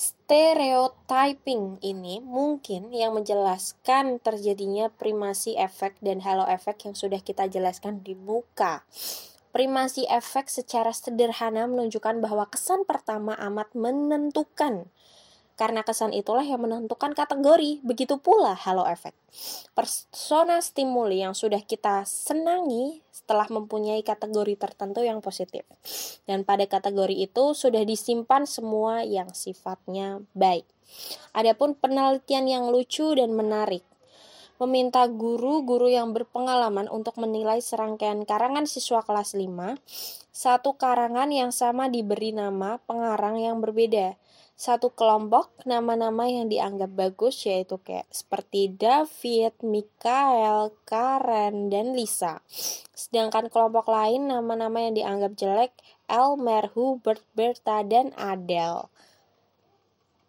Stereotyping ini mungkin yang menjelaskan terjadinya primasi efek dan halo efek yang sudah kita jelaskan di muka. Primasi efek secara sederhana menunjukkan bahwa kesan pertama amat menentukan karena kesan itulah yang menentukan kategori, begitu pula halo efek. Persona stimuli yang sudah kita senangi setelah mempunyai kategori tertentu yang positif. Dan pada kategori itu sudah disimpan semua yang sifatnya baik. Adapun penelitian yang lucu dan menarik meminta guru-guru yang berpengalaman untuk menilai serangkaian karangan siswa kelas 5. Satu karangan yang sama diberi nama pengarang yang berbeda satu kelompok nama-nama yang dianggap bagus yaitu kayak seperti David, Mikael, Karen, dan Lisa. Sedangkan kelompok lain nama-nama yang dianggap jelek Elmer, Hubert, Berta, dan Adele.